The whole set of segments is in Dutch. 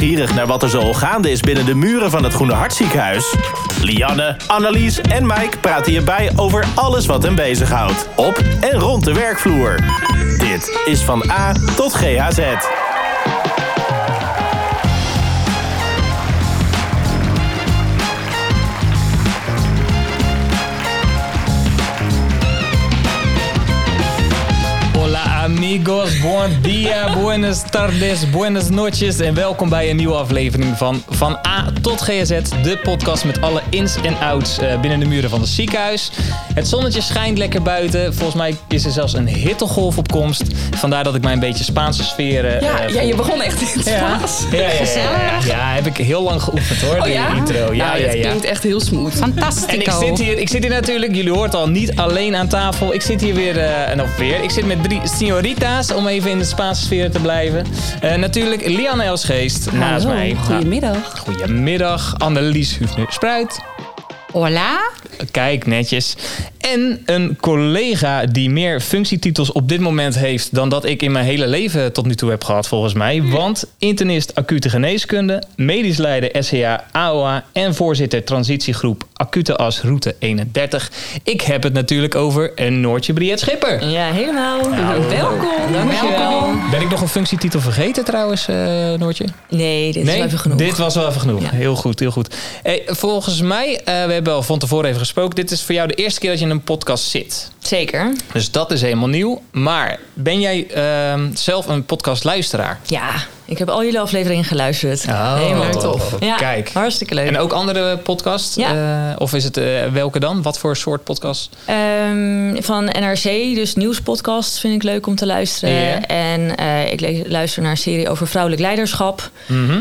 nieuwsgierig naar wat er zo gaande is binnen de muren van het Groene Hartziekenhuis? Lianne, Annelies en Mike praten hierbij over alles wat hen bezighoudt. Op en rond de werkvloer. Dit is van A tot GHZ. Amigos, buen dia, buenas tardes, buenas noches en welkom bij een nieuwe aflevering van Van A tot GZ, de podcast met alle ins en outs eh, binnen de muren van het ziekenhuis. Het zonnetje schijnt lekker buiten, volgens mij is er zelfs een hittegolf op komst. Vandaar dat ik mij een beetje Spaanse sfeer... eh, Ja, eh, ja, je begon echt in het. Spaans. Ja, ja, ja, ja, ja, heb ik heel lang geoefend hoor, Oh die intro. Ja, nou, ja, het ja. klinkt echt heel smooth. En ik zit, hier, ik zit hier natuurlijk, jullie hoort al, niet alleen aan tafel. Ik zit hier weer, eh en of weer, ik zit met drie señorita's om even in de Spaanse sfeer te blijven. Eh, natuurlijk Lianne Elsgeest naast mij. Goedemiddag. Nou, goedemiddag, Annelies Hufner-Spruit. Hola. Kijk, netjes. En een collega die meer functietitels op dit moment heeft dan dat ik in mijn hele leven tot nu toe heb gehad, volgens mij. Want internist acute geneeskunde, medisch leider SCA AOA en voorzitter transitiegroep Acute As Route 31. Ik heb het natuurlijk over een Noortje Briet Schipper. Ja, helemaal. Welkom. Dankjewel. Ben ik nog een functietitel vergeten trouwens, eh, Noortje? Nee, dit is wel even genoeg. Dit was wel even genoeg. Ja. Heel goed, heel goed. Hey, volgens mij, eh, we hebben al van tevoren even gesproken. Dit is voor jou de eerste keer dat je in een podcast zit. Zeker. Dus dat is helemaal nieuw. Maar ben jij ehm, zelf een podcastluisteraar? Ja, ik heb al jullie afleveringen geluisterd. Oh, helemaal tof. Ja, kijk. hartstikke leuk. En ook andere podcasts? Ja. Eh, of is het eh, welke dan? Wat voor soort podcast? Ehm, van NRC, dus nieuwspodcasts vind ik leuk om te luisteren. En eh, ik luister naar een serie over vrouwelijk leiderschap. Mhm.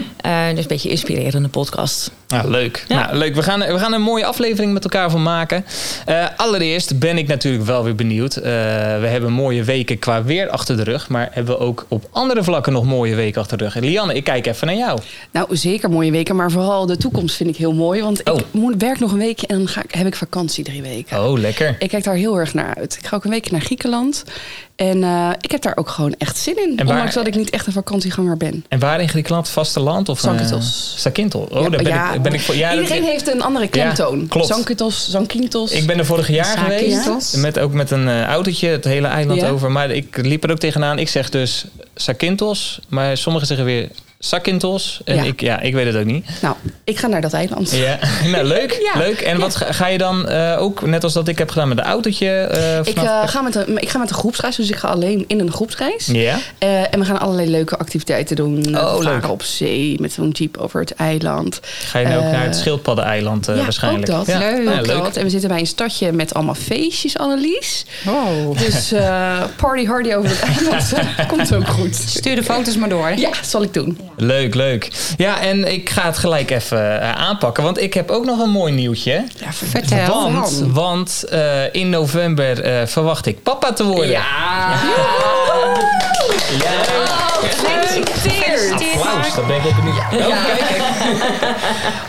Dus een beetje inspirerende podcast. Nou, leuk. Ja. Nou, leuk. We gaan, we gaan een mooie aflevering met elkaar van maken. Eh, allereerst ben ik natuurlijk wel weer benieuwd. Eh, we hebben mooie weken qua weer achter de rug. Maar hebben we ook op andere vlakken nog mooie weken achter de rug. Lianne, ik kijk even naar jou. Nou, zeker mooie weken, maar vooral de toekomst vind ik heel mooi. Want Oh. ik moet, werk nog een weekje en dan ga ik, heb ik vakantie drie weken. Oh, lekker. Ik kijk daar heel erg naar uit. Ik ga ook een week naar Griekenland. En eh, ik heb daar ook gewoon echt zin in. En waar- Ondanks dat ik niet echt een vakantieganger ben. En waar in Griekenland? Vasteland? Of, Zakynthos. Uh, Zakynthos. Oh, Ja, daar ben, ja, ik, ben ik voor. Ja, dat- Iedereen heeft een andere klemtoon. klopt. Zankitos, Zankintos. Ik ben er vorig jaar geweest. Met, ook met een eh, autootje het hele eiland Ja. over. Maar ik liep er ook tegenaan. Ik zeg dus Zakynthos. Maar sommigen zeggen weer Zakynthos. En Ja. Ik, ja, ik weet het ook niet. Nou, ik ga naar dat eiland. Ja, nou leuk. Ja. leuk. En wat ga, ga je dan eh, ook, net als dat ik heb gedaan met de autootje? eh, Ik, eh, ga met een, ik ga met een groepsreis, dus ik ga alleen in een groepsreis. ja? Eh, en we gaan allerlei leuke activiteiten doen. Oh, leuk. op zee met zo'n jeep over het eiland. Ga je nou ook naar het Schildpaddeneiland eh ja, waarschijnlijk? ook dat. Ja, Leuk. Ook leuk. dat. En we zitten bij een stadje met allemaal feestjes, Annelies. Wow. Dus eh, party hardy over het eiland. Komt ook goed. Stuur de foto's maar door. Ja, zal ik doen. Leuk, leuk. Ja, en ik ga het gelijk even eh, aanpakken, want ik heb ook nog een mooi nieuwtje. Ja, Vertel. Want, want eh, in november eh, verwacht ik papa te worden. Ja. Ja. Gefeliciteerd. Applaus, dat ben ik ook benieuwd. Oh, kijk, kijk.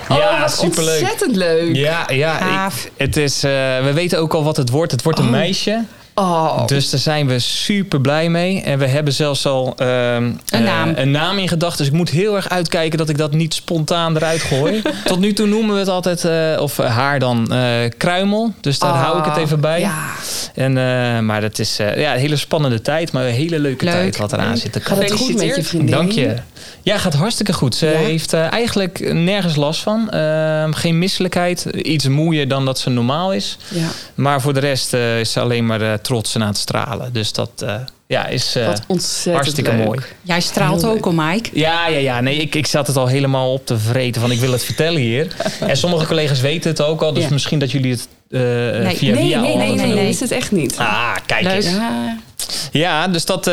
Ja, Oh, wat superleuk. Ontzettend leuk. Ja, ja ik, het is, eh, we weten ook al wat het wordt. Het wordt een meisje. Oh. Dus daar zijn we super blij mee. En we hebben zelfs al ehm, Een eh, naam. een naam in gedachten. Dus ik moet heel erg uitkijken dat ik dat niet spontaan eruit gooi. Tot nu toe noemen we het altijd, eh, of haar dan, eh, Kruimel. Dus daar hou ik het even bij. Ja. En, eh, maar het is eh, ja, een hele spannende tijd, maar een hele leuke Leuk. tijd wat eraan zit te Gaat het goed met je vriendin? Dank je. Ja, gaat hartstikke goed. Ze Ja? heeft eh, eigenlijk nergens last van. Ehm, geen misselijkheid. Iets moeier dan dat ze normaal is. Ja. Maar voor de rest eh, is ze alleen maar eh, trots en aan het stralen. Dus dat eh, ja, is eh, Wat ontzettend hartstikke leuk. mooi. Jij straalt ook, hoor, Mike. Ja, ja, ja. Nee, ik, ik zat het al helemaal op te vreten van ik wil het vertellen hier. En sommige collega's weten het ook al. Dus Ja. misschien dat jullie het eh via Nee, via nee, al nee, nee, nee, is het echt niet. Ah, kijk Leuk. eens. Ja. Ja, dus dat,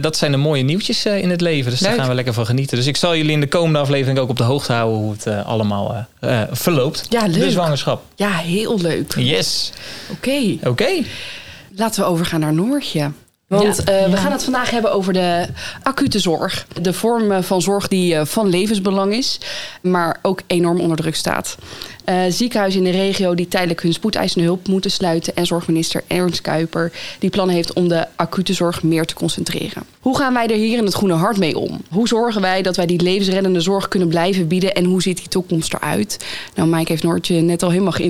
dat zijn de mooie nieuwtjes eh, in het leven. Dus daar gaan we lekker van genieten. Dus ik zal jullie in de komende aflevering ook op de hoogte houden hoe het allemaal eh, eh, verloopt. Ja, leuk. De zwangerschap. ja, heel leuk. Yes. Oké, Oké. Laten we overgaan naar Noortje. Want Ja. eh, we Ja. gaan het vandaag hebben over de acute zorg. De vorm eh, van zorg die eh, van levensbelang is, maar ook enorm onder druk staat. Eh, ziekenhuizen in de regio die tijdelijk hun spoedeisende hulp moeten sluiten. En zorgminister Ernst Kuiper die plannen heeft om de acute zorg meer te concentreren. Hoe gaan wij er hier in het Groene Hart mee om? Hoe zorgen wij dat wij die levensreddende zorg kunnen blijven bieden? En hoe ziet die toekomst eruit? Nou, Mike heeft Noortje net al helemaal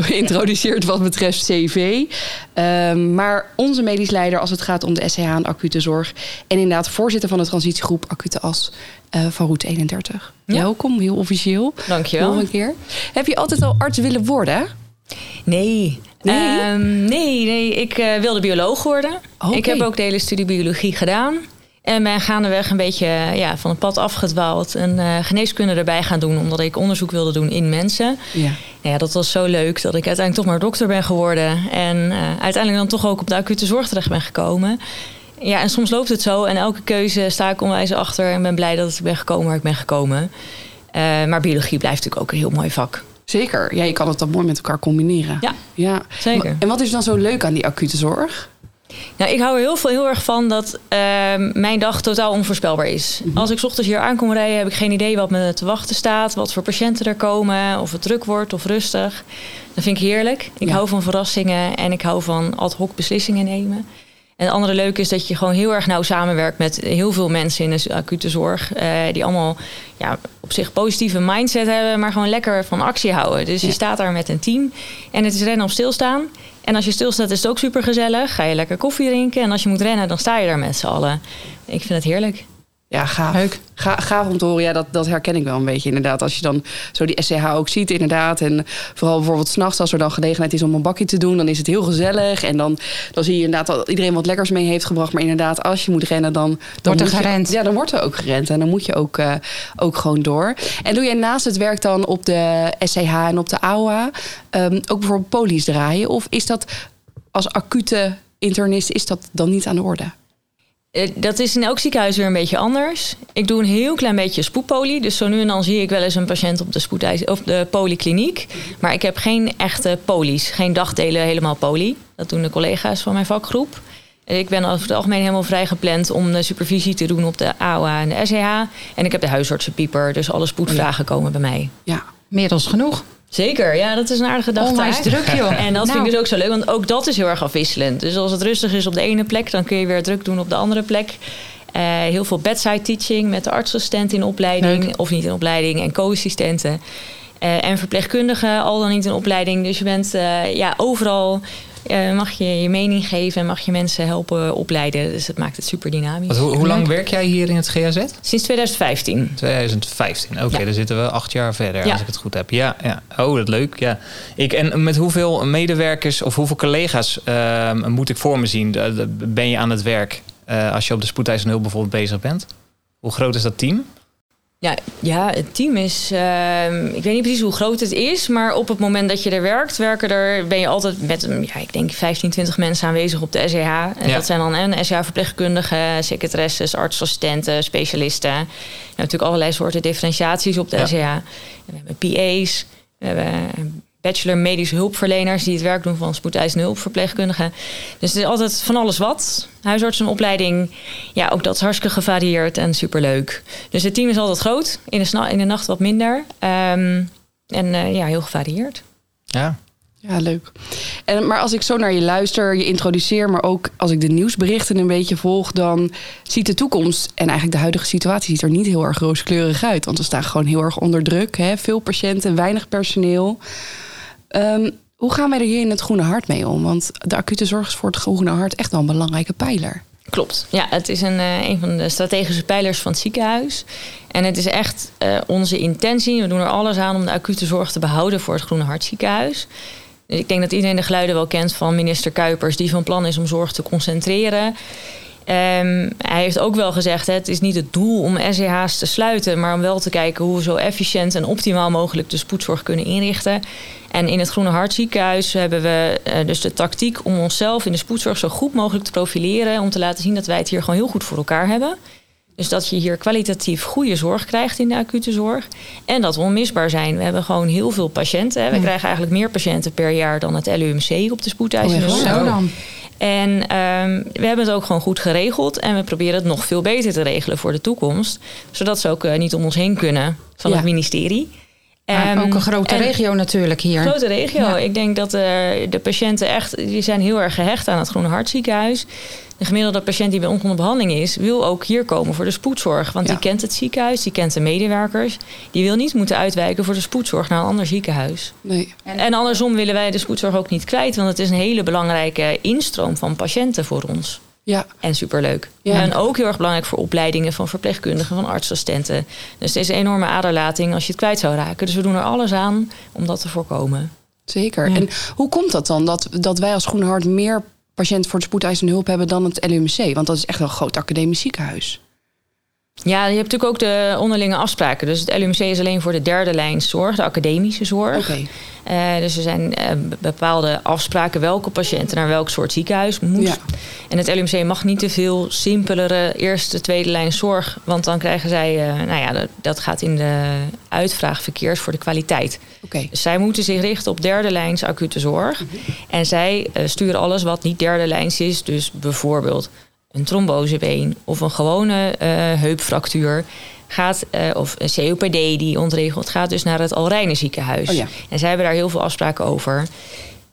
geïntroduceerd wat betreft CV. Ehm, maar onze medisch leider als het gaat om de SCH en acute zorg. En inderdaad voorzitter van de transitiegroep Acute As eh, van Route 31. Ja. Welkom, heel officieel. Dankjewel. Nog een keer. Heb je altijd al arts willen worden? Nee. Nee? Ehm, nee, nee, ik eh, wilde bioloog worden. Oké. Ik heb ook de hele studie biologie gedaan. En ben gaandeweg een beetje ja, van het pad afgedwaald. En eh, geneeskunde erbij gaan doen, omdat ik onderzoek wilde doen in mensen. Ja. Nou ja, dat was zo leuk dat ik uiteindelijk toch maar dokter ben geworden. En uiteindelijk dan toch ook op de acute zorg terecht ben gekomen. Ja, en soms loopt het zo. En elke keuze sta ik onwijs achter. En ben blij dat ik ben gekomen waar ik ben gekomen. Eh, maar biologie blijft natuurlijk ook een heel mooi vak. Zeker. Ja, je kan het dan mooi met elkaar combineren. Ja, ja. zeker. En wat is dan zo leuk aan die acute zorg? Nou, ik hou er heel, veel, heel erg van dat ehm, mijn dag totaal onvoorspelbaar is. Als ik 's ochtends hier aankom rijden, heb ik geen idee wat me te wachten staat. Wat voor patiënten er komen, of het druk wordt of rustig. Dat vind ik heerlijk. Ik Ja. hou van verrassingen en ik hou van ad hoc beslissingen nemen. En het andere leuke is dat je gewoon heel erg nauw samenwerkt met heel veel mensen in de acute zorg. eh, die allemaal ja, op zich positieve mindset hebben, maar gewoon lekker van actie houden. Dus je staat daar met een team en het is rennen of stilstaan. En als je stilstaat is het ook super gezellig. Ga je lekker koffie drinken. En als je moet rennen, dan sta je daar met z'n allen. Ik vind het heerlijk. Ja, gaaf. Leuk. Ga, gaaf om te horen. Ja, dat, dat herken ik wel een beetje inderdaad. Als je dan zo die SCH ook ziet inderdaad. En vooral bijvoorbeeld s'nachts als er dan gelegenheid is om een bakje te doen. Dan is het heel gezellig. En dan, dan zie je inderdaad dat iedereen wat lekkers mee heeft gebracht. Maar inderdaad, als je moet rennen, dan... dan Wordt er je- gerend. ja, dan wordt er ook gerend. En dan moet je ook, eh, ook gewoon door. En doe jij naast het werk dan op de SCH en op de AOA... ehm, ook bijvoorbeeld polies draaien? Of is dat als acute internist, is dat dan niet aan de orde? Eh, Dat is in elk ziekenhuis weer een beetje anders. Ik doe een heel klein beetje spoedpolie. Dus zo nu en dan zie ik wel eens een patiënt op de, spoedeis- of de polykliniek. Maar ik heb geen echte polies. Geen dagdelen helemaal poli. Dat doen de collega's van mijn vakgroep. Ik ben over het algemeen helemaal vrij gepland om de supervisie te doen op de AOA en de SEH. En ik heb de huisartsenpieper. Dus alle spoedvragen komen bij mij. Ja, Meer dan genoeg. Zeker, ja, dat is een aardige dag. Onwijs druk, joh. En dat vind Nou. ik dus ook zo leuk, want ook dat is heel erg afwisselend. Dus als het rustig is op de ene plek, dan kun je weer druk doen op de andere plek. Eh, heel veel bedside teaching met de artsassistent in opleiding, Leuk. of niet in opleiding, en co-assistenten. Eh, en verpleegkundigen, al dan niet in opleiding. Dus je bent eh, ja, overal, eh, mag je je mening geven en mag je mensen helpen opleiden. Dus dat maakt het super dynamisch. Hoe, lang werk jij hier in het GAZ? Sinds 2015. 2015. Oké, Ja. dan zitten we acht jaar verder, Ja. als ik het goed heb. Ja, ja. Oh, dat leuk. Ja. Ik, en met hoeveel medewerkers of hoeveel collega's ehm, moet ik voor me zien? De- Ben je aan het werk eh, als je op de spoedeisende hulp bijvoorbeeld bezig bent? Hoe groot is dat team? Ja, ja, het team is. ehm, ik weet niet precies hoe groot het is, maar op het moment dat je er werkt, werken er, ben je altijd met ja, ik denk 15, 20 mensen aanwezig op de SEH. En Ja. dat zijn dan een SEH-verpleegkundigen, secretaresses, artsassistenten, specialisten. En natuurlijk allerlei soorten differentiaties op de Ja. SEH. En we hebben PA's, we hebben bachelor medische hulpverleners die het werk doen van spoedeisende hulpverpleegkundigen. Dus het is altijd van alles wat. Huisartsenopleiding, ja, ook dat is hartstikke gevarieerd en superleuk. Dus het team is altijd groot, in de, sna- in de nacht wat minder. Ehm, en eh, ja, heel gevarieerd. Ja. Ja, leuk. En, maar als ik zo naar je luister, je introduceer, maar ook als ik de nieuwsberichten een beetje volg, dan ziet de toekomst en eigenlijk de huidige situatie ziet er niet heel erg rooskleurig uit. Want we staan gewoon heel erg onder druk. Hè? Veel patiënten, weinig personeel. Ehm, hoe gaan wij er hier in het Groene Hart mee om? Want de acute zorg is voor het Groene Hart echt wel een belangrijke pijler. Klopt. Ja, het is een, eh, een van de strategische pijlers van het ziekenhuis. En het is echt eh, onze intentie. We doen er alles aan om de acute zorg te behouden voor het Groene Hart ziekenhuis. Ik denk dat iedereen de geluiden wel kent van minister Kuipers, die van plan is om zorg te concentreren. Ehm, hij heeft ook wel gezegd: het is niet het doel om SEH's te sluiten, maar om wel te kijken hoe we zo efficiënt en optimaal mogelijk de spoedzorg kunnen inrichten. En in het Groene Hart ziekenhuis hebben we eh, dus de tactiek om onszelf in de spoedzorg zo goed mogelijk te profileren. Om te laten zien dat wij het hier gewoon heel goed voor elkaar hebben. Dus dat je hier kwalitatief goede zorg krijgt in de acute zorg. En dat we onmisbaar zijn. We hebben gewoon heel veel patiënten. hè. We krijgen eigenlijk meer patiënten per jaar dan het LUMC op de spoedeisende Oh, hulp. Zo dan. En ehm, we hebben het ook gewoon goed geregeld. En we proberen het nog veel beter te regelen voor de toekomst. Zodat ze ook eh, niet om ons heen kunnen van Ja. het ministerie. Maar Ehm, ook een grote en- regio natuurlijk hier. Grote regio. Ja. Ik denk dat eh, de patiënten echt, die zijn heel erg gehecht aan het Groene Hartziekenhuis. De gemiddelde patiënt die bij ons onder behandeling is, wil ook hier komen voor de spoedzorg. Want Ja. die kent het ziekenhuis, die kent de medewerkers. Die wil niet moeten uitwijken voor de spoedzorg naar een ander ziekenhuis. Nee. En andersom willen wij de spoedzorg ook niet kwijt, want het is een hele belangrijke instroom van patiënten voor ons. Ja, En superleuk. Ja. En ook heel erg belangrijk voor opleidingen van verpleegkundigen, van artsassistenten. Dus het is een enorme aderlating als je het kwijt zou raken. Dus we doen er alles aan om dat te voorkomen. zeker. Ja. En hoe komt dat dan dat, dat wij als Groene Hart meer patiënten voor de spoedeisende hulp hebben dan het LUMC? Want dat is echt wel een groot academisch ziekenhuis. Ja, je hebt natuurlijk ook de onderlinge afspraken. Dus het LUMC is alleen voor de derde lijn zorg, de academische zorg. Eh, dus er zijn eh, bepaalde afspraken welke patiënten naar welk soort ziekenhuis moet. Ja. En het LUMC mag niet te veel simpelere eerste, tweede lijn zorg. Want dan krijgen zij, eh, nou ja, dat, dat gaat in de uitvraag verkeerd voor de kwaliteit. Dus zij moeten zich richten op derde lijns acute zorg. En zij sturen alles wat niet derde lijns is. Dus bijvoorbeeld een trombosebeen of een gewone eh, heupfractuur. Gaat, eh, of een COPD die ontregelt, gaat dus naar het Alrijnen ziekenhuis. Oh ja. En zij hebben daar heel veel afspraken over.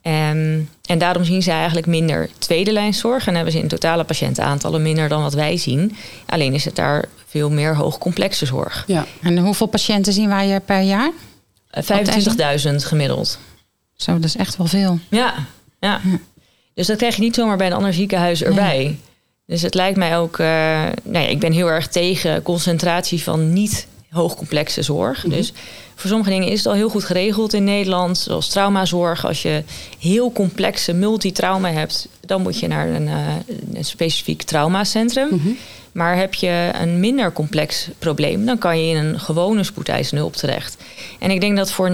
Ehm, en daarom zien zij eigenlijk minder tweede lijnszorg. En hebben ze in totale patiëntenaantallen minder dan wat wij zien. Alleen is het daar veel meer hoogcomplexe zorg. Ja. En hoeveel patiënten zien wij eh, per jaar? Eh, 25.000 gemiddeld. Zo, dat is echt wel veel. Ja, ja. Dus dat krijg je niet zomaar bij een ander ziekenhuis erbij. Dus het lijkt mij ook... eh, nou ja, ik ben heel erg tegen concentratie van niet hoogcomplexe zorg. Dus voor sommige dingen is het al heel goed geregeld in Nederland. Zoals traumazorg. Als je heel complexe multitrauma hebt... dan moet je naar een, eh, een specifiek traumacentrum. Maar heb je een minder complex probleem... dan kan je in een gewone spoedeisende hulp terecht. En ik denk dat voor 90%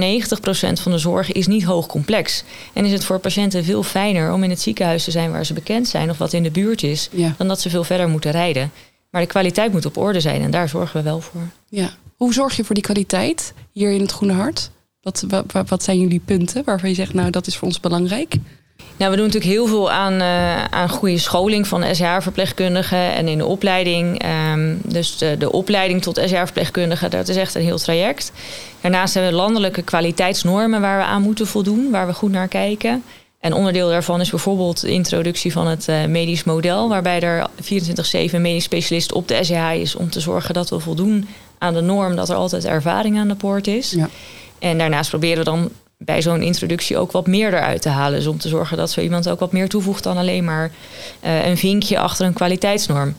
van de zorg is niet hoog complex. En is het voor patiënten veel fijner om in het ziekenhuis te zijn... waar ze bekend zijn of wat in de buurt is... Ja. dan dat ze veel verder moeten rijden. Maar de kwaliteit moet op orde zijn en daar zorgen we wel voor. ja. Hoe zorg je voor die kwaliteit hier in het Groene Hart? Wat, wat, wat zijn jullie punten waarvan je zegt, nou dat is voor ons belangrijk? Nou, we doen natuurlijk heel veel aan, eh, aan goede scholing van SH-verpleegkundigen en in de opleiding. Ehm, dus de, de opleiding tot SH-verpleegkundige, dat is echt een heel traject. Daarnaast hebben we landelijke kwaliteitsnormen waar we aan moeten voldoen, waar we goed naar kijken. En onderdeel daarvan is bijvoorbeeld de introductie van het eh, medisch model, waarbij er 24-7 een medisch specialist op de SH is om te zorgen dat we voldoen aan de norm dat er altijd ervaring aan de poort is. Ja. En daarnaast proberen we dan bij zo'n introductie ook wat meer eruit te halen. Dus om te zorgen dat zo iemand ook wat meer toevoegt dan alleen maar eh, een vinkje achter een kwaliteitsnorm.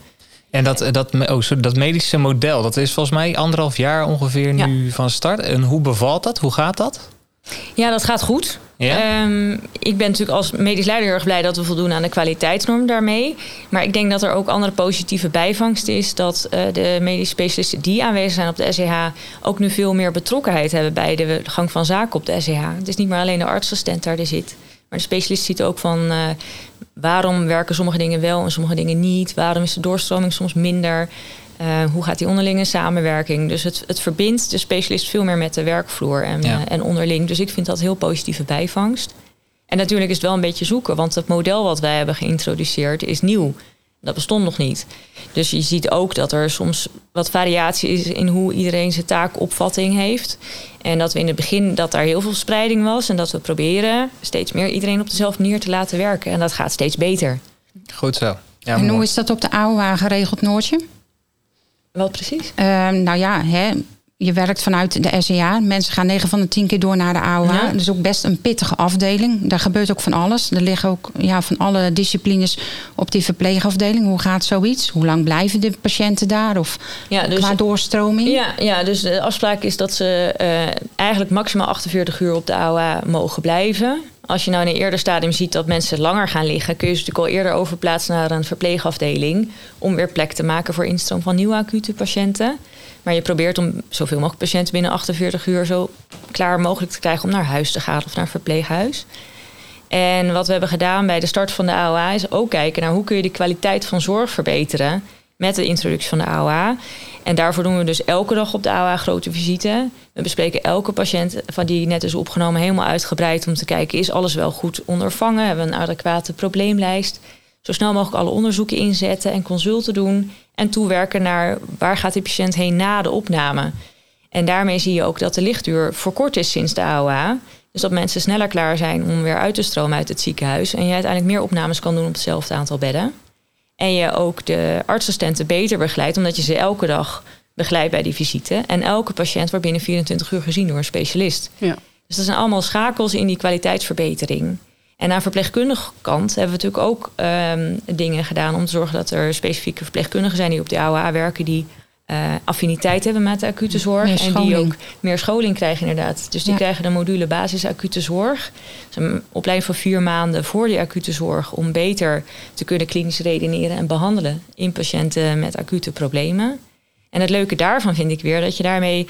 En dat, dat, oh, sorry, dat medische model, dat is volgens mij anderhalf jaar ongeveer nu van start. En hoe bevalt dat? Hoe gaat dat? Ja, dat gaat goed. Ja? Ehm, ik ben natuurlijk als medisch leider heel erg blij dat we voldoen aan de kwaliteitsnorm daarmee. Maar ik denk dat er ook andere positieve bijvangst is. Dat eh, de medische specialisten die aanwezig zijn op de SEH ook nu veel meer betrokkenheid hebben bij de gang van zaken op de SEH. Het is niet meer alleen de artsassistent daar die zit. Maar de specialist ziet ook van eh, waarom werken sommige dingen wel en sommige dingen niet. Waarom is de doorstroming soms minder. Eh, hoe gaat die onderlinge samenwerking? Dus het, het verbindt de specialist veel meer met de werkvloer en, Ja. eh, en onderling. Dus ik vind dat heel positieve bijvangst. En natuurlijk is het wel een beetje zoeken, want het model wat wij hebben geïntroduceerd is nieuw. Dat bestond nog niet. Dus je ziet ook dat er soms wat variatie is in hoe iedereen zijn taakopvatting heeft. En dat we in het begin dat daar heel veel spreiding was. En dat we proberen steeds meer iedereen op dezelfde manier te laten werken. En dat gaat steeds beter. Goed zo. Ja, en hoe is dat op de AOA geregeld, Noortje? Wat precies? Ehm, nou ja, hè, je werkt vanuit de SEA. Mensen gaan 9 van de 10 keer door naar de AOA. Ja. Dat is ook best een pittige afdeling. Daar gebeurt ook van alles. Er liggen ook ja, van alle disciplines op die verpleegafdeling. Hoe gaat zoiets? Hoe lang blijven de patiënten daar? Of Ja, dus qua doorstroming? Ja, ja, dus de afspraak is dat ze eh, eigenlijk maximaal 48 uur op de AOA mogen blijven. Als je nou in een eerder stadium ziet dat mensen langer gaan liggen, kun je ze natuurlijk al eerder overplaatsen naar een verpleegafdeling. Om weer plek te maken voor instroom van nieuwe acute patiënten. Maar je probeert om zoveel mogelijk patiënten binnen 48 uur zo klaar mogelijk te krijgen om naar huis te gaan of naar een verpleeghuis. En wat we hebben gedaan bij de start van de AOA is ook kijken naar hoe kun je de kwaliteit van zorg verbeteren met de introductie van de AOA. En daarvoor doen we dus elke dag op de AOA grote visite. We bespreken elke patiënt van die net is opgenomen helemaal uitgebreid om te kijken is alles wel goed ondervangen, hebben we een adequate probleemlijst. Zo snel mogelijk alle onderzoeken inzetten en consulten doen en toewerken naar waar gaat die patiënt heen na de opname. En daarmee zie je ook dat de lichtduur verkort is sinds de AOA. Dus dat mensen sneller klaar zijn om weer uit te stromen uit het ziekenhuis. En je uiteindelijk meer opnames kan doen op hetzelfde aantal bedden. En je ook de artsassistenten beter begeleidt, omdat je ze elke dag begeleidt bij die visite. En elke patiënt wordt binnen 24 uur gezien door een specialist. Ja. Dus dat zijn allemaal schakels in die kwaliteitsverbetering. En aan verpleegkundige kant hebben we natuurlijk ook ehm, dingen gedaan om te zorgen dat er specifieke verpleegkundigen zijn die op de AOA werken, die eh, affiniteit hebben met de acute zorg. En die ook meer scholing krijgen, inderdaad. Dus die Ja. krijgen de module basis acute zorg. Dus een opleiding van vier maanden voor die acute zorg om beter te kunnen klinisch redeneren en behandelen in patiënten met acute problemen. En het leuke daarvan vind ik weer dat je daarmee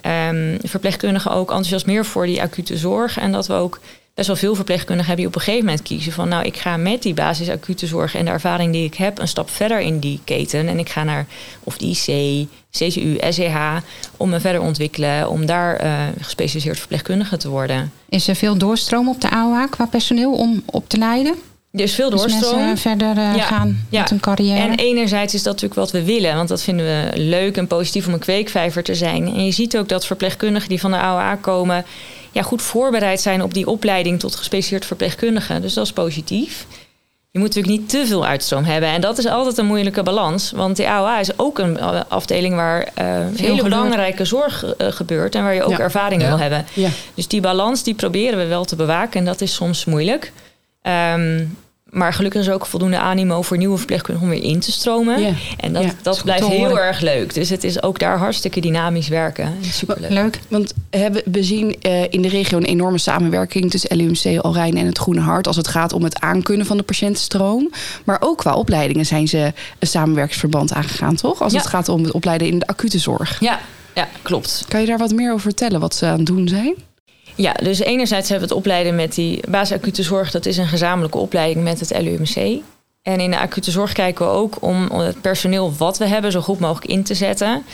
ehm, verpleegkundigen ook enthousiasmeert voor die acute zorg. En dat we ook best wel veel verpleegkundigen hebben die op een gegeven moment kiezen van nou, ik ga met die basis acute zorg en de ervaring die ik heb een stap verder in die keten. En ik ga naar of de IC, CCU, SEH om me verder ontwikkelen, om daar eh, gespecialiseerd verpleegkundige te worden. Is er veel doorstroom op de AOA qua personeel om op te leiden? Er is veel Dus doorstroom. verder eh, Ja, gaan ja. met hun carrière. En enerzijds is dat natuurlijk wat we willen, want dat vinden we leuk en positief om een kweekvijver te zijn. En je ziet ook dat verpleegkundigen die van de AOA komen, ja, goed voorbereid zijn op die opleiding tot gespecialiseerd verpleegkundige. Dus dat is positief. Je moet natuurlijk niet te veel uitstroom hebben. En dat is altijd een moeilijke balans. Want de AOA is ook een eh, afdeling waar eh hele belangrijke zorg eh, gebeurt. En waar je ook Ja. ervaring Ja. wil hebben. Ja. Dus die balans die proberen we wel te bewaken. En dat is soms moeilijk. Ehm, maar gelukkig is er ook voldoende animo voor nieuwe verpleegkundigen om weer in te stromen. En dat, Ja, dat blijft heel erg leuk. Dus het is ook daar hartstikke dynamisch werken. En Superleuk. Leuk. Want hebben we zien eh, in de regio een enorme samenwerking tussen LUMC, Alrijn en het Groene Hart als het gaat om het aankunnen van de patiëntenstroom. Maar ook qua opleidingen zijn ze een samenwerkingsverband aangegaan, toch? Als Ja. het gaat om het opleiden in de acute zorg. Ja, ja, klopt. Kan je daar wat meer over vertellen wat ze aan het doen zijn? Ja, dus enerzijds hebben we het opleiden met die basisacute zorg. Dat is een gezamenlijke opleiding met het LUMC. En in de acute zorg kijken we ook om het personeel wat we hebben zo goed mogelijk in te zetten.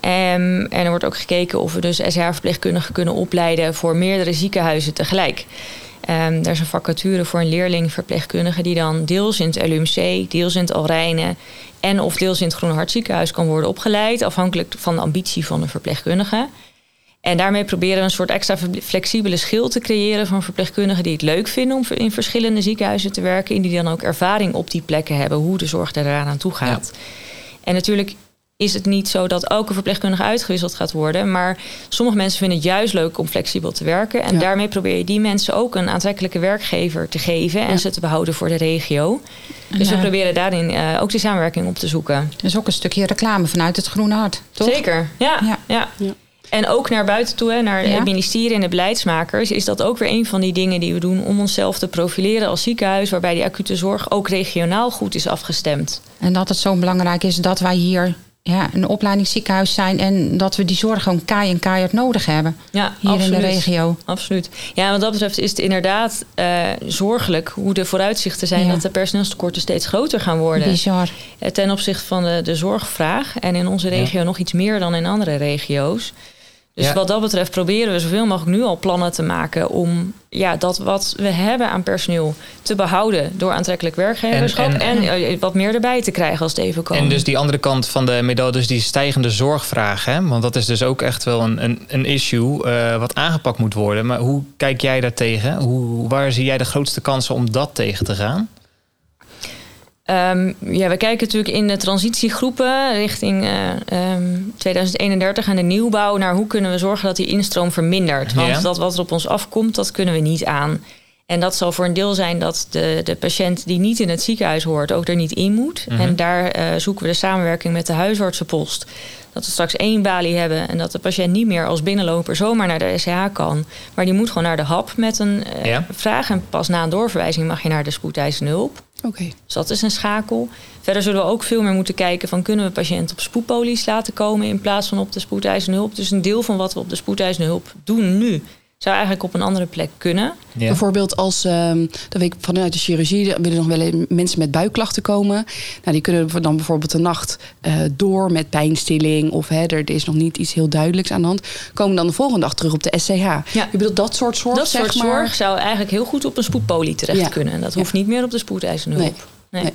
Ehm, en er wordt ook gekeken of we dus SH-verpleegkundigen kunnen opleiden voor meerdere ziekenhuizen tegelijk. Ehm, er is een vacature voor een leerling verpleegkundige die dan deels in het LUMC, deels in het Alrijne en of deels in het Groene Hart ziekenhuis kan worden opgeleid, afhankelijk van de ambitie van de verpleegkundige. En daarmee proberen we een soort extra flexibele schil te creëren van verpleegkundigen die het leuk vinden om in verschillende ziekenhuizen te werken. En die dan ook ervaring op die plekken hebben, hoe de zorg er eraan aan toe gaat. En natuurlijk is het niet zo dat elke verpleegkundige uitgewisseld gaat worden. Maar sommige mensen vinden het juist leuk om flexibel te werken. En Ja. daarmee probeer je die mensen ook een aantrekkelijke werkgever te geven. En Ja. ze te behouden voor de regio. Dus we proberen daarin eh, ook die samenwerking op te zoeken. Dat is ook een stukje reclame vanuit het Groene Hart, toch? Zeker, ja. Ja. En ook naar buiten toe, hè, naar Ja. het ministerie en de beleidsmakers, is dat ook weer een van die dingen die we doen om onszelf te profileren als ziekenhuis, waarbij die acute zorg ook regionaal goed is afgestemd. En dat het zo belangrijk is dat wij hier ja, een opleidingsziekenhuis zijn en dat we die zorg gewoon kaai en keihard nodig hebben. Ja, Hier in de regio. Absoluut. Ja, wat dat betreft is het inderdaad eh, zorgelijk hoe de vooruitzichten zijn Ja. dat de personeelstekorten steeds groter gaan worden. Bizar. Eh, Ten opzichte van de, de zorgvraag. En in onze regio nog iets meer dan in andere regio's. Dus Ja. wat dat betreft proberen we zoveel mogelijk nu al plannen te maken om ja, dat wat we hebben aan personeel te behouden door aantrekkelijk werkgeverschap. En- En, en- eh, wat meer erbij te krijgen als het even kan. En dus die andere kant van de medaille, dus die stijgende zorgvraag. Hè? Want dat is dus ook echt wel een, een, een issue eh, wat aangepakt moet worden. Maar hoe kijk jij daar tegen? Hoe, waar zie jij de grootste kansen om dat tegen te gaan? Ehm, ja, we kijken natuurlijk in de transitiegroepen richting eh, ehm, 2031 en de nieuwbouw naar hoe kunnen we zorgen dat die instroom vermindert. Want Ja. dat wat er op ons afkomt, dat kunnen we niet aan. En dat zal voor een deel zijn dat de, de patiënt die niet in het ziekenhuis hoort ook er niet in moet. Mhm. En daar eh, zoeken we de samenwerking met de huisartsenpost. Dat we straks één balie hebben en dat de patiënt niet meer als binnenloper zomaar naar de SCH kan. Maar die moet gewoon naar de hap met een eh, Ja. vraag. En pas na een doorverwijzing mag je naar de spoedeisende hulp. Dus dat is een schakel. Verder zullen we ook veel meer moeten kijken van kunnen we patiënten op spoedpolies laten komen in plaats van op de spoedeisende hulp. Dus een deel van wat we op de spoedeisende hulp doen nu zou eigenlijk op een andere plek kunnen. Ja. Bijvoorbeeld als, ehm dat weet ik vanuit de chirurgie, er willen nog wel eens mensen met buikklachten komen. Nou, die kunnen dan bijvoorbeeld de nacht eh, door met pijnstilling of hè, er is nog niet iets heel duidelijks aan de hand. Komen dan de volgende dag terug op de SCH. Ja. Je bedoelt dat soort zorg, dat zeg soort maar? zorg zou eigenlijk heel goed op een spoedpolie terecht Ja. kunnen. En dat Ja. hoeft niet meer op de spoedeisende hulp. Nee. Nee.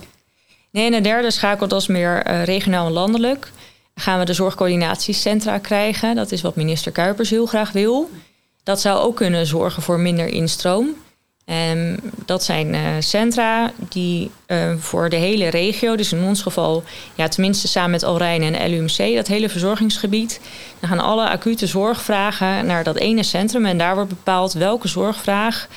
Nee. en de derde schakel dat is meer eh, regionaal en landelijk. Gaan we de zorgcoördinatiecentra krijgen? Dat is wat minister Kuipers heel graag wil. Dat zou ook kunnen zorgen voor minder instroom. Um, dat zijn uh, centra die uh, voor de hele regio, dus in ons geval, ja, tenminste samen met Alrijn en LUMC, dat hele verzorgingsgebied. Dan gaan alle acute zorgvragen naar dat ene centrum en daar wordt bepaald welke zorgvraag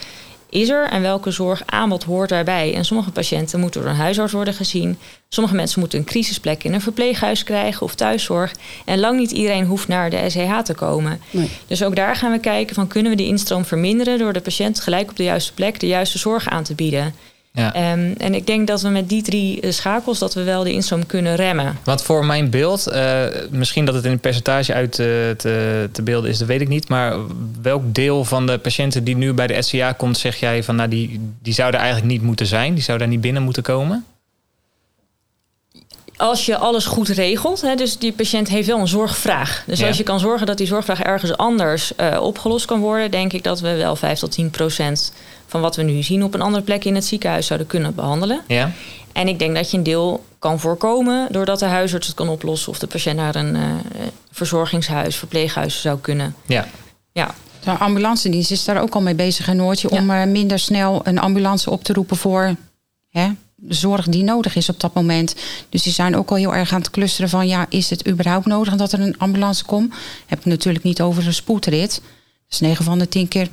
is er en welke zorgaanbod hoort daarbij. En sommige patiënten moeten door een huisarts worden gezien. Sommige mensen moeten een crisisplek in een verpleeghuis krijgen of thuiszorg. En lang niet iedereen hoeft naar de SEH te komen. Nee. Dus ook daar gaan we kijken van kunnen we die instroom verminderen door de patiënt gelijk op de juiste plek de juiste zorg aan te bieden. Ja. Um, en ik denk dat we met die drie eh, schakels dat we wel de instroom kunnen remmen. Want voor mijn beeld, uh, misschien dat het in een percentage uit uh, te, te beelden is, dat weet ik niet. Maar welk deel van de patiënten die nu bij de SCA komt, zeg jij van nou die, die zouden eigenlijk niet moeten zijn? Die zouden daar niet binnen moeten komen? als je alles goed regelt, hè, dus die patiënt heeft wel een zorgvraag. Dus als je kan zorgen dat die zorgvraag ergens anders uh, opgelost kan worden, denk ik dat we wel 5 tot 10 procent van wat we nu zien op een andere plek in het ziekenhuis zouden kunnen behandelen. Ja. En ik denk dat je een deel kan voorkomen doordat de huisarts het kan oplossen of de patiënt naar een uh, verzorgingshuis, verpleeghuis zou kunnen. Ja. ja. De ambulance dienst is daar ook al mee bezig, een Noortje, om uh, minder snel een ambulance op te roepen voor hè, de zorg die nodig is op dat moment. Dus die zijn ook al heel erg aan het clusteren van ja, is het überhaupt nodig dat er een ambulance komt? Heb ik natuurlijk niet over een spoedrit. Dus 9 van de 10 keer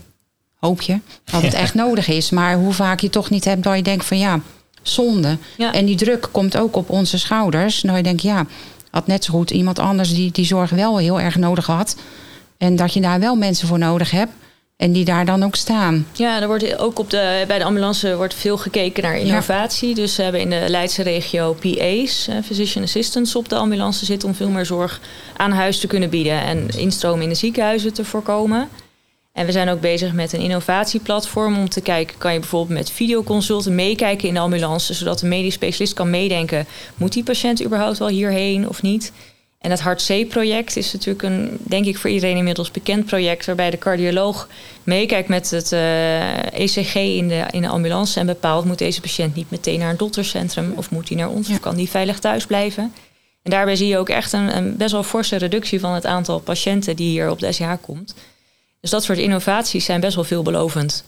hoop je dat het echt nodig is. Maar hoe vaak je toch niet hebt dat je denkt van ja, zonde. En die druk komt ook op onze schouders. Nou je denkt ja, had net zo goed iemand anders die die zorg wel heel erg nodig had. En dat je daar wel mensen voor nodig hebt. En die daar dan ook staan. Ja, er wordt ook op de, bij de ambulance wordt veel gekeken naar innovatie. Dus we hebben in de Leidse regio PA's, eh, physician assistants, op de ambulance zitten om veel meer zorg aan huis te kunnen bieden en instroom in de ziekenhuizen te voorkomen. En we zijn ook bezig met een innovatieplatform om te kijken, kan je bijvoorbeeld met videoconsulten meekijken in de ambulance, zodat de medisch specialist kan meedenken, moet die patiënt überhaupt wel hierheen of niet? En het Hart C-project is natuurlijk een, denk ik, voor iedereen inmiddels bekend project, waarbij de cardioloog meekijkt met het ECG eh, e in de, in de ambulance en bepaalt, moet deze patiënt niet meteen naar een doktercentrum of moet hij naar ons of kan die veilig thuis blijven? En daarbij zie je ook echt een, een best wel forse reductie van het aantal patiënten die hier op de SCH komt. Dus dat soort innovaties zijn best wel veelbelovend.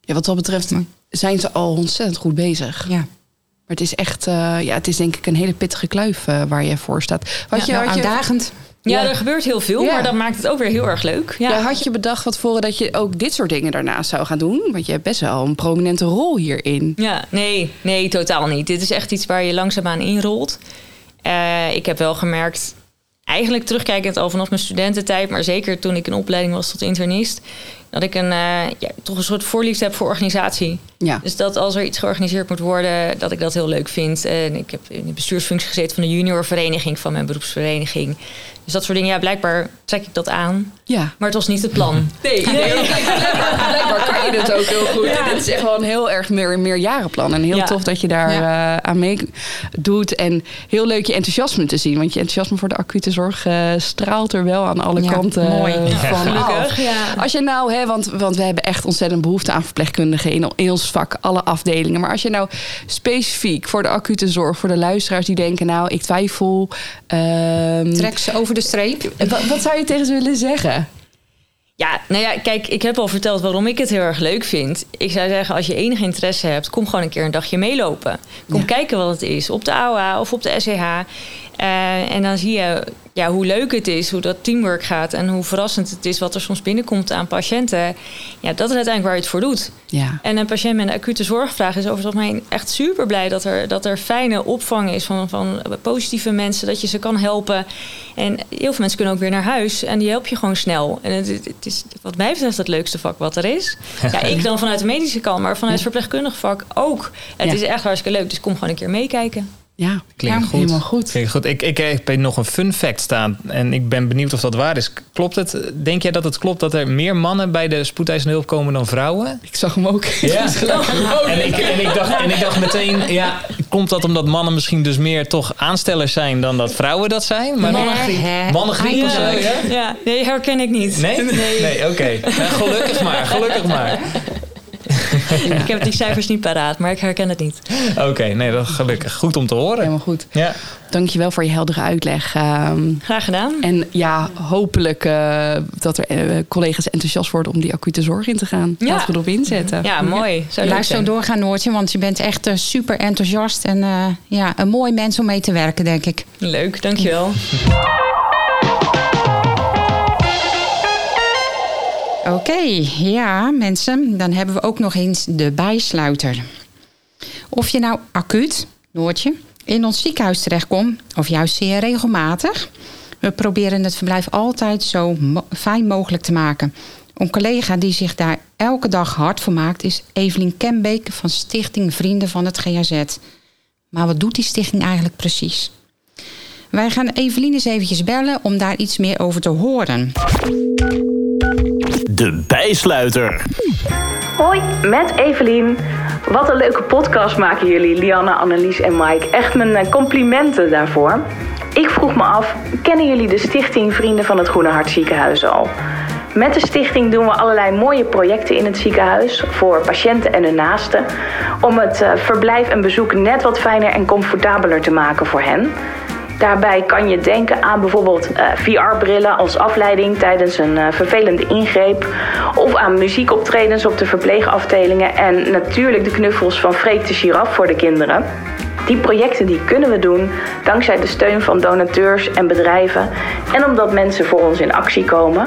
Ja, wat dat betreft zijn ze al ontzettend goed bezig. Ja. Maar het is echt, uh, ja, het is denk ik een hele pittige kluif uh, waar je voor staat. Wat ja, je, nou, uitdagend. Ja, er gebeurt heel veel, ja. maar dat maakt het ook weer heel erg leuk. Ja. ja. had je bedacht wat voren dat je ook dit soort dingen daarnaast zou gaan doen? Want je hebt best wel een prominente rol hierin. Ja, nee, nee, totaal niet. Dit is echt iets waar je langzaamaan inrolt. Uh, ik heb wel gemerkt eigenlijk terugkijkend al vanaf mijn studententijd, maar zeker toen ik in opleiding was tot internist, dat ik een, uh, ja, toch een soort voorliefde heb voor organisatie. Ja. Dus dat als er iets georganiseerd moet worden, dat ik dat heel leuk vind. En ik heb in de bestuursfunctie gezeten van de juniorvereniging van mijn beroepsvereniging. Dus dat soort dingen, ja, blijkbaar trek ik dat aan. Ja. Maar het was niet het plan. Nee, nee. blijkbaar kan je het ook heel goed. Ja. Dit is echt wel een heel erg meer, meerjarenplan. En heel tof dat je daar ja. uh, aan meedoet. En heel leuk je enthousiasme te zien. Want je enthousiasme voor de acute zorg uh, straalt er wel aan alle kanten mooi. van Gelukkig, Als je nou, hè, want, want we hebben echt ontzettend behoefte aan verpleegkundigen in, in ons vak, alle afdelingen. Maar als je nou specifiek voor de acute zorg, voor de luisteraars die denken, nou, ik twijfel. Um, Trek ze over de streep. Wat, wat zou je tegen ze willen zeggen? Ja, nou ja, kijk, ik heb al verteld waarom ik het heel erg leuk vind. Ik zou zeggen, als je enig interesse hebt, kom gewoon een keer een dagje meelopen. Kom kijken wat het is op de AOA of op de SEH. Uh, en dan zie je ja, hoe leuk het is, hoe dat teamwork gaat en hoe verrassend het is wat er soms binnenkomt aan patiënten. Ja, dat is uiteindelijk waar je het voor doet. Ja. En een patiënt met een acute zorgvraag is over het algemeen echt super blij dat er, dat er fijne opvang is van, van positieve mensen, dat je ze kan helpen. En heel veel mensen kunnen ook weer naar huis en die help je gewoon snel. En het, het is wat mij betreft het leukste vak wat er is. Ja, ik dan vanuit de medische kant, maar vanuit het verpleegkundig vak ook. Het is echt hartstikke leuk, dus kom gewoon een keer meekijken. Ja, klinkt goed. helemaal goed. Klinkt goed. Ik, ik heb nog een fun fact staan en ik ben benieuwd of dat waar is. Klopt het? Denk jij dat het klopt dat er meer mannen bij de spoedeisende hulp komen dan vrouwen? Ik zag hem ook. Ja. en, ik, en, ik dacht, en ik dacht meteen, ja, komt dat omdat mannen misschien dus meer toch aanstellers zijn dan dat vrouwen dat zijn? Maar nee, mannengriep of zo, ja? ja? Nee, herken ik niet. Nee? Nee, nee oké. Okay. gelukkig maar, gelukkig maar. Ik heb die cijfers niet paraat, maar ik herken het niet. Oké, nee, dat is gelukkig. Goed om te horen. Helemaal goed. Ja. Dankjewel voor je heldere uitleg. Ehm, Graag gedaan. en ja, hopelijk eh, dat er eh, collega's enthousiast worden om die acute zorg in te gaan. Ja. Laten we erop inzetten. Ja, mooi. Zou leuk Blijf zo doorgaan, Noortje, want je bent echt eh, super enthousiast en eh, ja, een mooi mens om mee te werken, denk ik. Leuk, dankjewel. Oké, ja, mensen, dan hebben we ook nog eens de bijsluiter. Of je nou acuut, Noortje, in ons ziekenhuis terechtkomt, of juist zeer regelmatig. We proberen het verblijf altijd zo fijn mogelijk te maken. Een collega die zich daar elke dag hard voor maakt is Evelien Kembeek van Stichting Vrienden van het GAZ. Maar wat doet die stichting eigenlijk precies? Wij gaan Evelien eens eventjes bellen om daar iets meer over te horen. De bijsluiter. Hoi, met Evelien. Wat een leuke podcast maken jullie, Lianne, Annelies en Mike. Echt mijn eh, complimenten daarvoor. Ik vroeg me af, kennen jullie de stichting Vrienden van het Groene Hart Ziekenhuis al? Met de stichting doen we allerlei mooie projecten in het ziekenhuis voor patiënten en hun naasten. Om het eh, verblijf en bezoek net wat fijner en comfortabeler te maken voor hen. Daarbij kan je denken aan bijvoorbeeld eh, VR-brillen als afleiding tijdens een eh, vervelende ingreep. Of aan muziekoptredens op de verpleegafdelingen. En natuurlijk de knuffels van Freek de Giraf voor de kinderen. Die projecten die kunnen we doen dankzij de steun van donateurs en bedrijven. En omdat mensen voor ons in actie komen.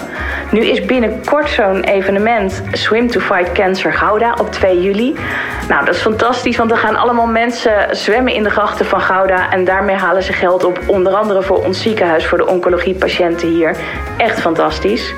Nu is binnenkort zo'n evenement Swim to Fight Cancer Gouda op 2 juli. Nou, dat is fantastisch, want er gaan allemaal mensen zwemmen in de grachten van Gouda. En daarmee halen ze geld op, onder andere voor ons ziekenhuis, voor de oncologiepatiënten hier. Echt fantastisch.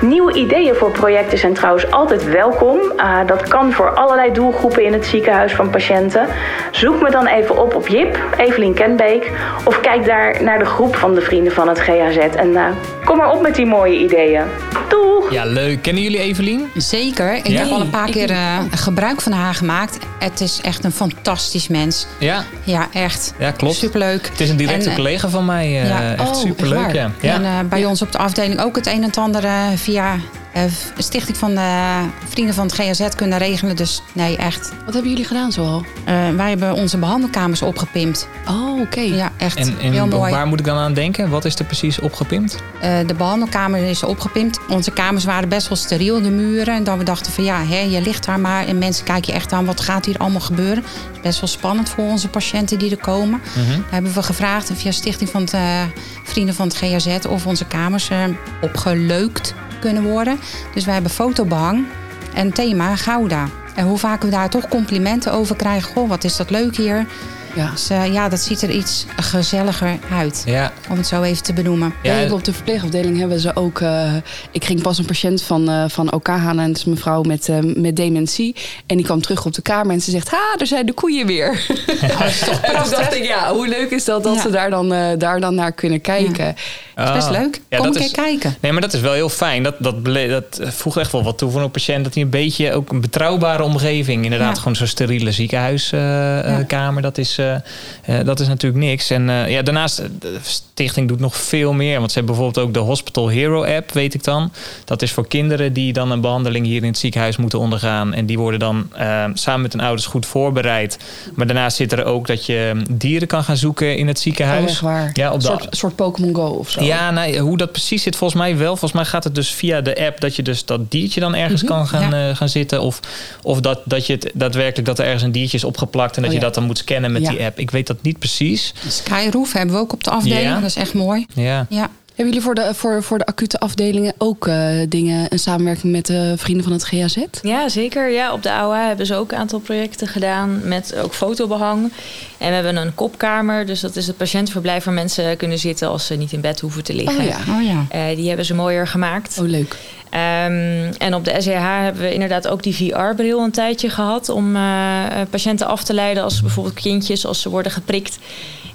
Nieuwe ideeën voor projecten zijn trouwens altijd welkom. Uh, dat kan voor allerlei doelgroepen in het ziekenhuis van patiënten. Zoek me dan even op op JIP, Evelien Kenbeek. Of kijk daar naar de groep van de Vrienden van het GAZ. En uh, kom maar op met die mooie ideeën. Doeg! Ja, leuk. Kennen jullie Evelien? Zeker. Ik Ja? heb al een paar keer eh, gebruik van haar gemaakt. Het is echt een fantastisch mens. Ja, Ja, echt. Ja, klopt. Superleuk. het is een directe En, eh, collega van mij. eh, ja. echt Oh, superleuk, ja. ja. En eh, bij ons op de afdeling ook het een en ander eh, via eh, Stichting van de Vrienden van het GAZ kunnen regelen. Dus nee, echt. Wat hebben jullie gedaan zoal? Eh, wij hebben onze behandelkamers opgepimpt. Oh, oké. Ja, echt En, en heel mooi. waar moet ik dan aan denken? Wat is er precies opgepimpt? Eh, de behandelkamer is opgepimpt. Onze kamers waren best wel steriel, de muren. En dan we dachten van ja, hè, je ligt daar maar. En mensen kijken je echt aan, wat gaat hier allemaal gebeuren? Het is best wel spannend voor onze patiënten die er komen. Mhm. Daar hebben we gevraagd via Stichting van het, eh, Vrienden van het GAZ... of onze kamers eh, opgeleukt kunnen worden. Dus wij hebben fotobehang en thema Gouda. En hoe vaak we daar toch complimenten over krijgen. Goh, wat is dat leuk hier. Ja. Dus eh, ja, dat ziet er iets gezelliger uit. Ja, Om het zo even te benoemen. Ja, Ja, op de verpleegafdeling hebben ze ook. eh, ik ging pas een patiënt van, eh, van OK halen. En dat is een mevrouw met, eh, met dementie. En die kwam terug op de kamer en ze zegt: Ha, daar zijn de koeien weer. dat is toch en toen dacht ik: Ja, hoe leuk is dat dat Ja. ze daar dan, eh, daar dan naar kunnen kijken? Dat is best Ah. leuk. Ja, Kom dat een is- keer kijken. Nee, maar dat is wel heel fijn. Dat, dat, dat voegt echt wel wat toe voor een patiënt. Dat hij een beetje ook een betrouwbare omgeving. Inderdaad, Ja. gewoon zo'n steriele ziekenhuiskamer. dat, is, eh, eh, dat is natuurlijk niks. En eh, ja, daarnaast, de stichting doet nog veel meer. Want ze hebben bijvoorbeeld ook de Hospital Hero app, weet ik dan. Dat is voor kinderen die dan een behandeling hier in het ziekenhuis moeten ondergaan. En die worden dan samen met hun ouders goed voorbereid. Maar daarnaast zit er ook dat je dieren kan gaan zoeken in het ziekenhuis. Oh. Ja, op een soort, soort Pokémon Go of zo. ja, nou, hoe dat precies zit, volgens mij wel. Volgens mij gaat het dus via de app dat je dus dat diertje dan ergens kan gaan, gaan zitten. Of, of dat, dat je het daadwerkelijk dat er ergens een diertje is opgeplakt en dat Oh, je dat dan moet scannen met. Die app. Ik weet dat niet precies. Skyroof hebben we ook op de afdeling. Dat is echt mooi. Ja. Ja. Hebben jullie voor de, voor, voor de acute afdelingen ook eh, dingen, een samenwerking met de vrienden van het GAZ? Ja, zeker. Ja, op de AOA hebben ze ook een aantal projecten gedaan met ook fotobehang. En we hebben een kopkamer, dus dat is het patiëntenverblijf waar mensen kunnen zitten als ze niet in bed hoeven te liggen. Oh ja. Oh ja. Eh, die hebben ze mooier gemaakt. Oh, leuk. Ehm, en op de SEH hebben we inderdaad ook die VR-bril een tijdje gehad om eh, eh, patiënten af te leiden als bijvoorbeeld kindjes, als ze worden geprikt.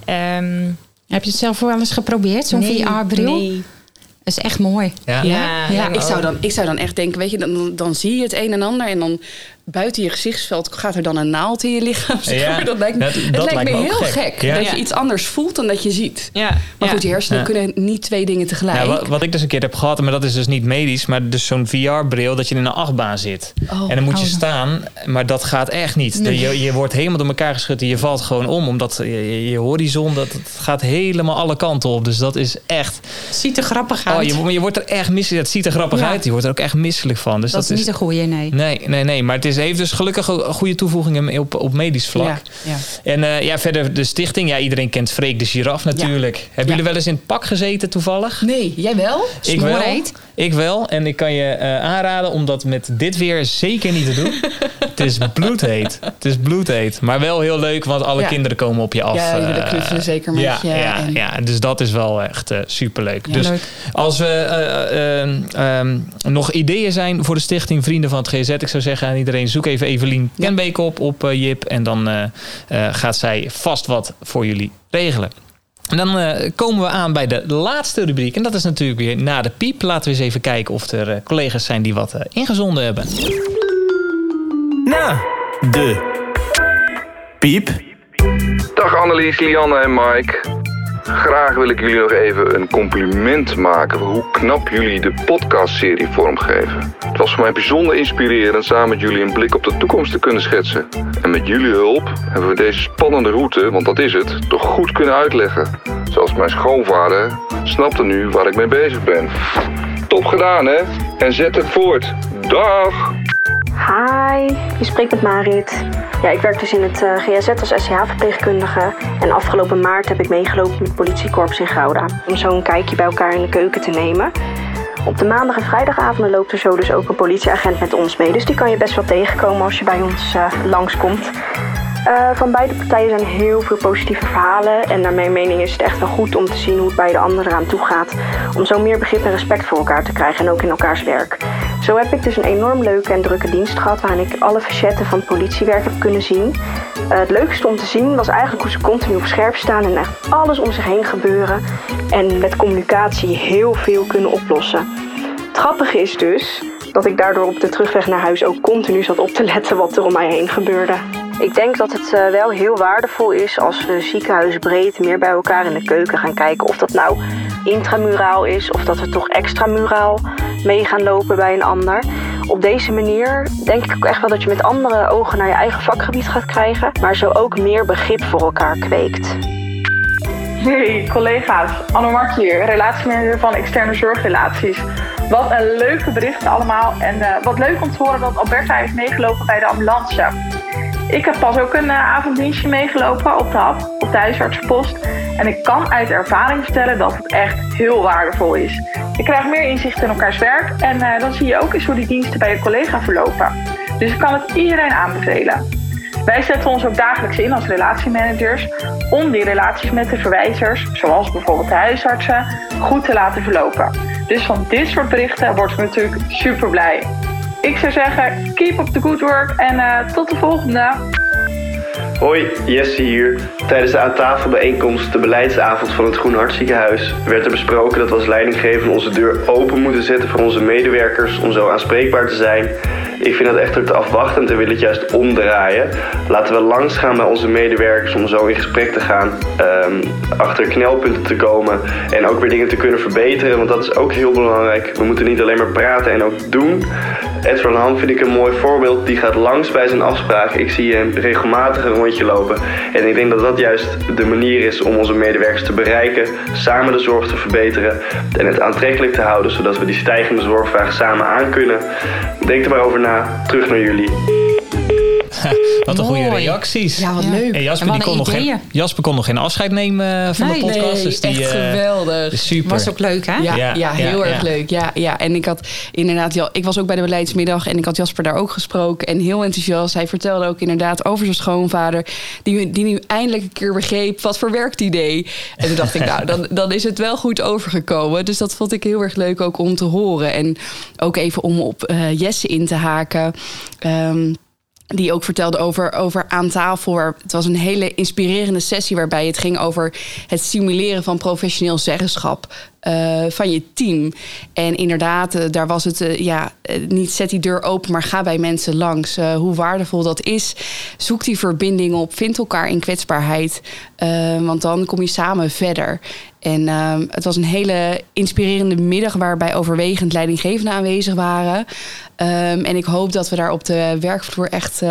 Ehm, Heb je het zelf wel eens geprobeerd, zo'n nee, VR-bril? Nee. Dat is echt mooi. Ja. Ja, Ja. Ik zou, dan, ik zou dan echt denken, weet je, dan, dan zie je het een en ander en dan buiten je gezichtsveld gaat er dan een naald in je lichaam. Ja, dat lijkt, dat- het dat lijkt lijkt me heel gek. gek, Ja. dat je iets anders voelt dan dat je ziet. Ja, Maar ja. goed, je hersenen Ja. kunnen niet twee dingen tegelijk. Nou, wat, wat ik dus een keer heb gehad, maar dat is dus niet medisch, maar dus zo'n VR-bril dat je in een achtbaan zit. Oh. en dan moet je Oh. staan, maar dat gaat echt niet. Nee. Je, je wordt helemaal door elkaar geschud en je valt gewoon om, omdat je, je- je horizon, dat, het gaat helemaal alle kanten op. Dus dat is echt, Ziet er grappig oh, uit. je, maar je wordt er echt misselijk, het ziet er grappig Ja. uit, je wordt er ook echt misselijk van. Dus dat, dat, is niet een goede, nee. Nee, nee, nee. Maar het is, heeft dus gelukkig een goede toevoegingen op, op medisch vlak. Ja, ja. En eh, ja, verder de stichting. Ja, iedereen kent Freek de Giraf natuurlijk. Hebben jullie wel eens in het pak gezeten toevallig? Nee, jij wel? Ik wel. Ik wel. En ik kan je eh, aanraden om dat met dit weer zeker niet te doen. het is bloedheet. Het is bloedheet. Maar wel heel leuk, want alle Ja. kinderen komen op je af. Ja, die willen eh, knuffelen zeker met ja, je. Ja, en- ja, dus dat is wel echt eh, superleuk. dus leuk. als we eh, eh, ehm, nog ideeën zijn voor de stichting Vrienden van het GZ, ik zou zeggen aan iedereen, zoek even Evelien Kenbeek op op Jip. En dan gaat zij vast wat voor jullie regelen. En dan eh, komen we aan bij de laatste rubriek. En dat is natuurlijk weer na de piep. Laten we eens even kijken of er eh, collega's zijn die wat eh, ingezonden hebben. Na de piep. Dag Annelies, Lianne en Mike. Graag wil ik jullie nog even een compliment maken voor hoe knap jullie de podcastserie vormgeven. Het was voor mij bijzonder inspirerend samen met jullie een blik op de toekomst te kunnen schetsen. En met jullie hulp hebben we deze spannende route, want dat is het, toch goed kunnen uitleggen. Zoals mijn schoonvader snapte nu waar ik mee bezig ben. Top gedaan hè? En zet het voort. Dag! Hi, je spreekt met Marit. Ja, ik werk dus in het eh, GSZ als SCH-verpleegkundige. En afgelopen maart heb ik meegelopen met politiekorps in Gouda. Om zo een kijkje bij elkaar in de keuken te nemen. Op de maandag en vrijdagavonden loopt er zo dus ook een politieagent met ons mee. Dus die kan je best wel tegenkomen als je bij ons eh, langskomt. Eh, van beide partijen zijn heel veel positieve verhalen. En naar mijn mening is het echt wel goed om te zien hoe het bij de anderen eraan toe gaat. Om zo meer begrip en respect voor elkaar te krijgen en ook in elkaars werk. Zo heb ik dus een enorm leuke en drukke dienst gehad waarin ik alle facetten van politiewerk heb kunnen zien. Eh, het leukste om te zien was eigenlijk hoe ze continu op scherp staan en echt alles om zich heen gebeuren. En met communicatie heel veel kunnen oplossen. Het grappige is dus dat ik daardoor op de terugweg naar huis ook continu zat op te letten wat er om mij heen gebeurde. Ik denk dat het eh, wel heel waardevol is als we ziekenhuisbreed meer bij elkaar in de keuken gaan kijken. Of dat nou intramuraal is of dat we toch extramuraal mee gaan lopen bij een ander. Op deze manier denk ik ook echt wel dat je met andere ogen naar je eigen vakgebied gaat krijgen, maar zo ook meer begrip voor elkaar kweekt. Hey collega's, Anne Mark hier, relatiemanager van externe zorgrelaties. Wat een leuke berichten allemaal en eh, wat leuk om te horen dat Alberta heeft meegelopen bij de ambulance. Ik heb pas ook een eh, avonddienstje meegelopen op de HAP, op de huisartsenpost. En ik kan uit ervaring vertellen dat het echt heel waardevol is. Je krijgt meer inzicht in elkaars werk en eh, dan zie je ook eens hoe die diensten bij je collega verlopen. Dus ik kan het iedereen aanbevelen. Wij zetten ons ook dagelijks in als relatiemanagers om die relaties met de verwijzers, zoals bijvoorbeeld de huisartsen, goed te laten verlopen. Dus van dit soort berichten word ik natuurlijk super blij. Ik zou zeggen, keep up the good work en eh, tot de volgende. Hoi, Jesse hier. Tijdens de aan tafel bijeenkomst, de beleidsavond van het Groene Hart Ziekenhuis, werd er besproken dat we als leidinggevende onze deur open moeten zetten voor onze medewerkers om zo aanspreekbaar te zijn. Ik vind dat echter te afwachtend en wil het juist omdraaien. Laten we langs gaan bij onze medewerkers om zo in gesprek te gaan, ehm, achter knelpunten te komen en ook weer dingen te kunnen verbeteren, want dat is ook heel belangrijk. We moeten niet alleen maar praten en ook doen. Ed van Ham vind ik een mooi voorbeeld. Die gaat langs bij zijn afspraak. Ik zie hem regelmatig een rondje lopen. En ik denk dat dat juist de manier is om onze medewerkers te bereiken, samen de zorg te verbeteren en het aantrekkelijk te houden, zodat we die stijgende zorgvraag samen aan kunnen. Denk er maar over na. Terug naar jullie. Wat een goede reacties. Ja, wat Ja. leuk. En Jasper, En die kon nog geen. Jasper kon nog geen afscheid nemen eh, van Nee, de podcast. Nee, dus die, echt eh, geweldig. super. Was ook leuk, hè? Ja, Ja, ja, heel ja, erg ja. leuk. Ja, ja. En ik had inderdaad, ja, ik was ook bij de beleidsmiddag en ik had Jasper daar ook gesproken. En heel enthousiast. Hij vertelde ook inderdaad over zijn schoonvader, die, die nu eindelijk een keer begreep wat voor werk die deed. En toen dacht ik, nou, dan, dan is het wel goed overgekomen. Dus dat vond ik heel erg leuk ook om te horen. En ook even om op eh, Jesse in te haken. Ehm, die ook vertelde over, over aan tafel. Het was een hele inspirerende sessie waarbij het ging over het stimuleren van professioneel zeggenschap. Eh, van je team. En inderdaad, eh, daar was het eh, ja, niet zet die deur open, maar ga bij mensen langs. Hoe waardevol dat is. Zoek die verbinding op. Vind elkaar in kwetsbaarheid. Want dan kom je samen verder. En ehm, het was een hele inspirerende middag waarbij overwegend leidinggevenden aanwezig waren. Ehm, en ik hoop dat we daar op de werkvloer echt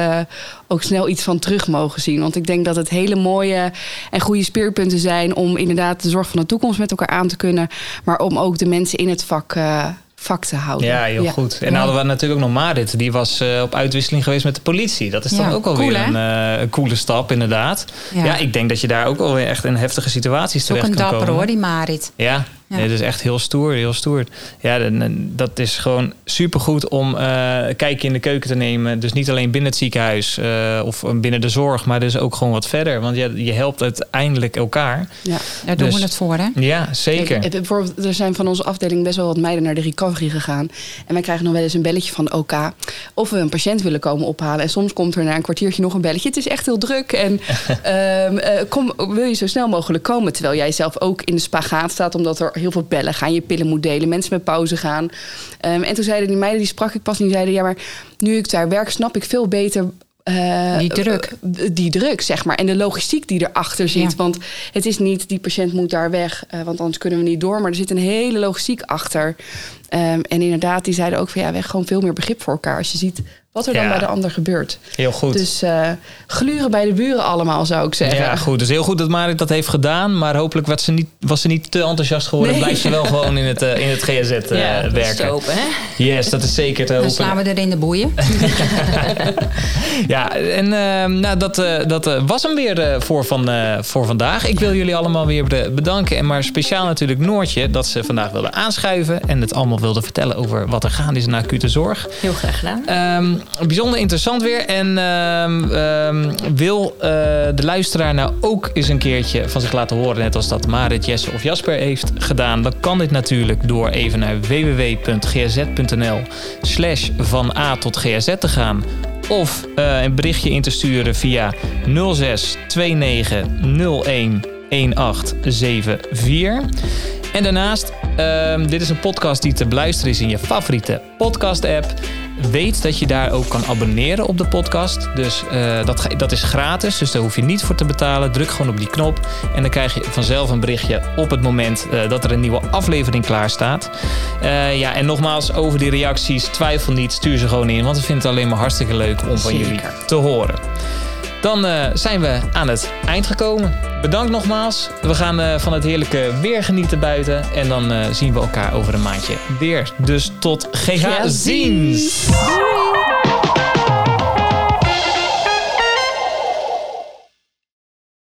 ook snel iets van terug mogen zien. Want ik denk dat het hele mooie en goede speerpunten zijn om inderdaad de zorg van de toekomst met elkaar aan te kunnen. Maar om ook de mensen in het vak, eh, vak te houden. Ja, heel goed. En dan hadden we natuurlijk ook nog Marit. Die was eh, op uitwisseling geweest met de politie. Dat is dan Ja, ook wel cool, een, eh, een coole stap, inderdaad. Ja. Ja. ik denk dat je daar ook wel weer echt in heftige situaties is ook terecht een kan dapper komen. hoor, die Marit. Ja, Ja. Nee, dat is echt heel stoer, heel stoer. Ja, dat is gewoon supergoed om eh een kijkje in de keuken te nemen. Dus niet alleen binnen het ziekenhuis eh, of binnen de zorg, maar dus ook gewoon wat verder. Want je, je helpt uiteindelijk elkaar. Ja. Daar doen Dus- we het voor, hè? Ja, zeker. Kijk, bijvoorbeeld, er zijn van onze afdeling best wel wat meiden naar de recovery gegaan. En wij krijgen nog wel eens een belletje van OK. Of we een patiënt willen komen ophalen. En soms komt er na een kwartiertje nog een belletje. Het is echt heel druk. En ehm, eh, kom, wil je zo snel mogelijk komen? Terwijl jij zelf ook in de spagaat staat. Omdat er heel veel bellen gaan. Je pillen moet delen. Mensen met pauze gaan. Ehm, en toen zeiden die meiden, die sprak ik pas niet. Zeiden ja, maar nu ik daar werk, snap ik veel beter eh, Die druk. eh, die druk, zeg maar. En de logistiek die erachter zit. Ja. Want het is niet, die patiënt moet daar weg, eh, want anders kunnen we niet door. Maar er zit een hele logistiek achter. Ehm, en inderdaad, die zeiden ook van ja, we hebben gewoon veel meer begrip voor elkaar. Als je ziet wat er dan bij de ander gebeurt. Heel goed. Dus eh, gluren bij de buren allemaal, zou ik zeggen. Ja, goed. Dus heel goed dat Marit dat heeft gedaan. Maar hopelijk was ze niet, was ze niet te enthousiast geworden. Nee. Blijft ze wel gewoon in het, eh, in het GZ eh, ja, dat is werken. te open, hè? Yes, dat is zeker te Dan hopen. slaan we er in de boeien. Ja, en ehm, nou, dat, eh, dat eh, was hem weer eh, voor, van, eh, voor vandaag. Ik wil jullie allemaal weer be- bedanken. En maar speciaal natuurlijk Noortje dat ze vandaag wilde aanschuiven. En het allemaal wilde vertellen over wat er gaande is in acute zorg. Heel graag gedaan. Ehm, bijzonder interessant weer. En ehm, ehm, wil eh, de luisteraar nou ook eens een keertje van zich laten horen... net als dat Marit, Jesse of Jasper heeft gedaan... dan kan dit natuurlijk door even naar www.gz.nl... slash van A tot GZ te gaan... Of eh, een berichtje in te sturen via 06 29 01 1874. En daarnaast, ehm, dit is een podcast die te beluisteren is in je favoriete podcast-app. Weet dat je daar ook kan abonneren op de podcast. Dus eh, dat, dat is gratis, dus daar hoef je niet voor te betalen. Druk gewoon op die knop en dan krijg je vanzelf een berichtje op het moment eh, dat er een nieuwe aflevering klaar staat. Eh, ja, en nogmaals, over die reacties, twijfel niet, stuur ze gewoon in. Want we vinden het alleen maar hartstikke leuk om van jullie te horen. Dan eh, zijn we aan het eind gekomen. Bedankt nogmaals. We gaan eh, van het heerlijke weer genieten buiten. En dan eh, zien we elkaar over een maandje weer. Dus tot GH Ja, ziens!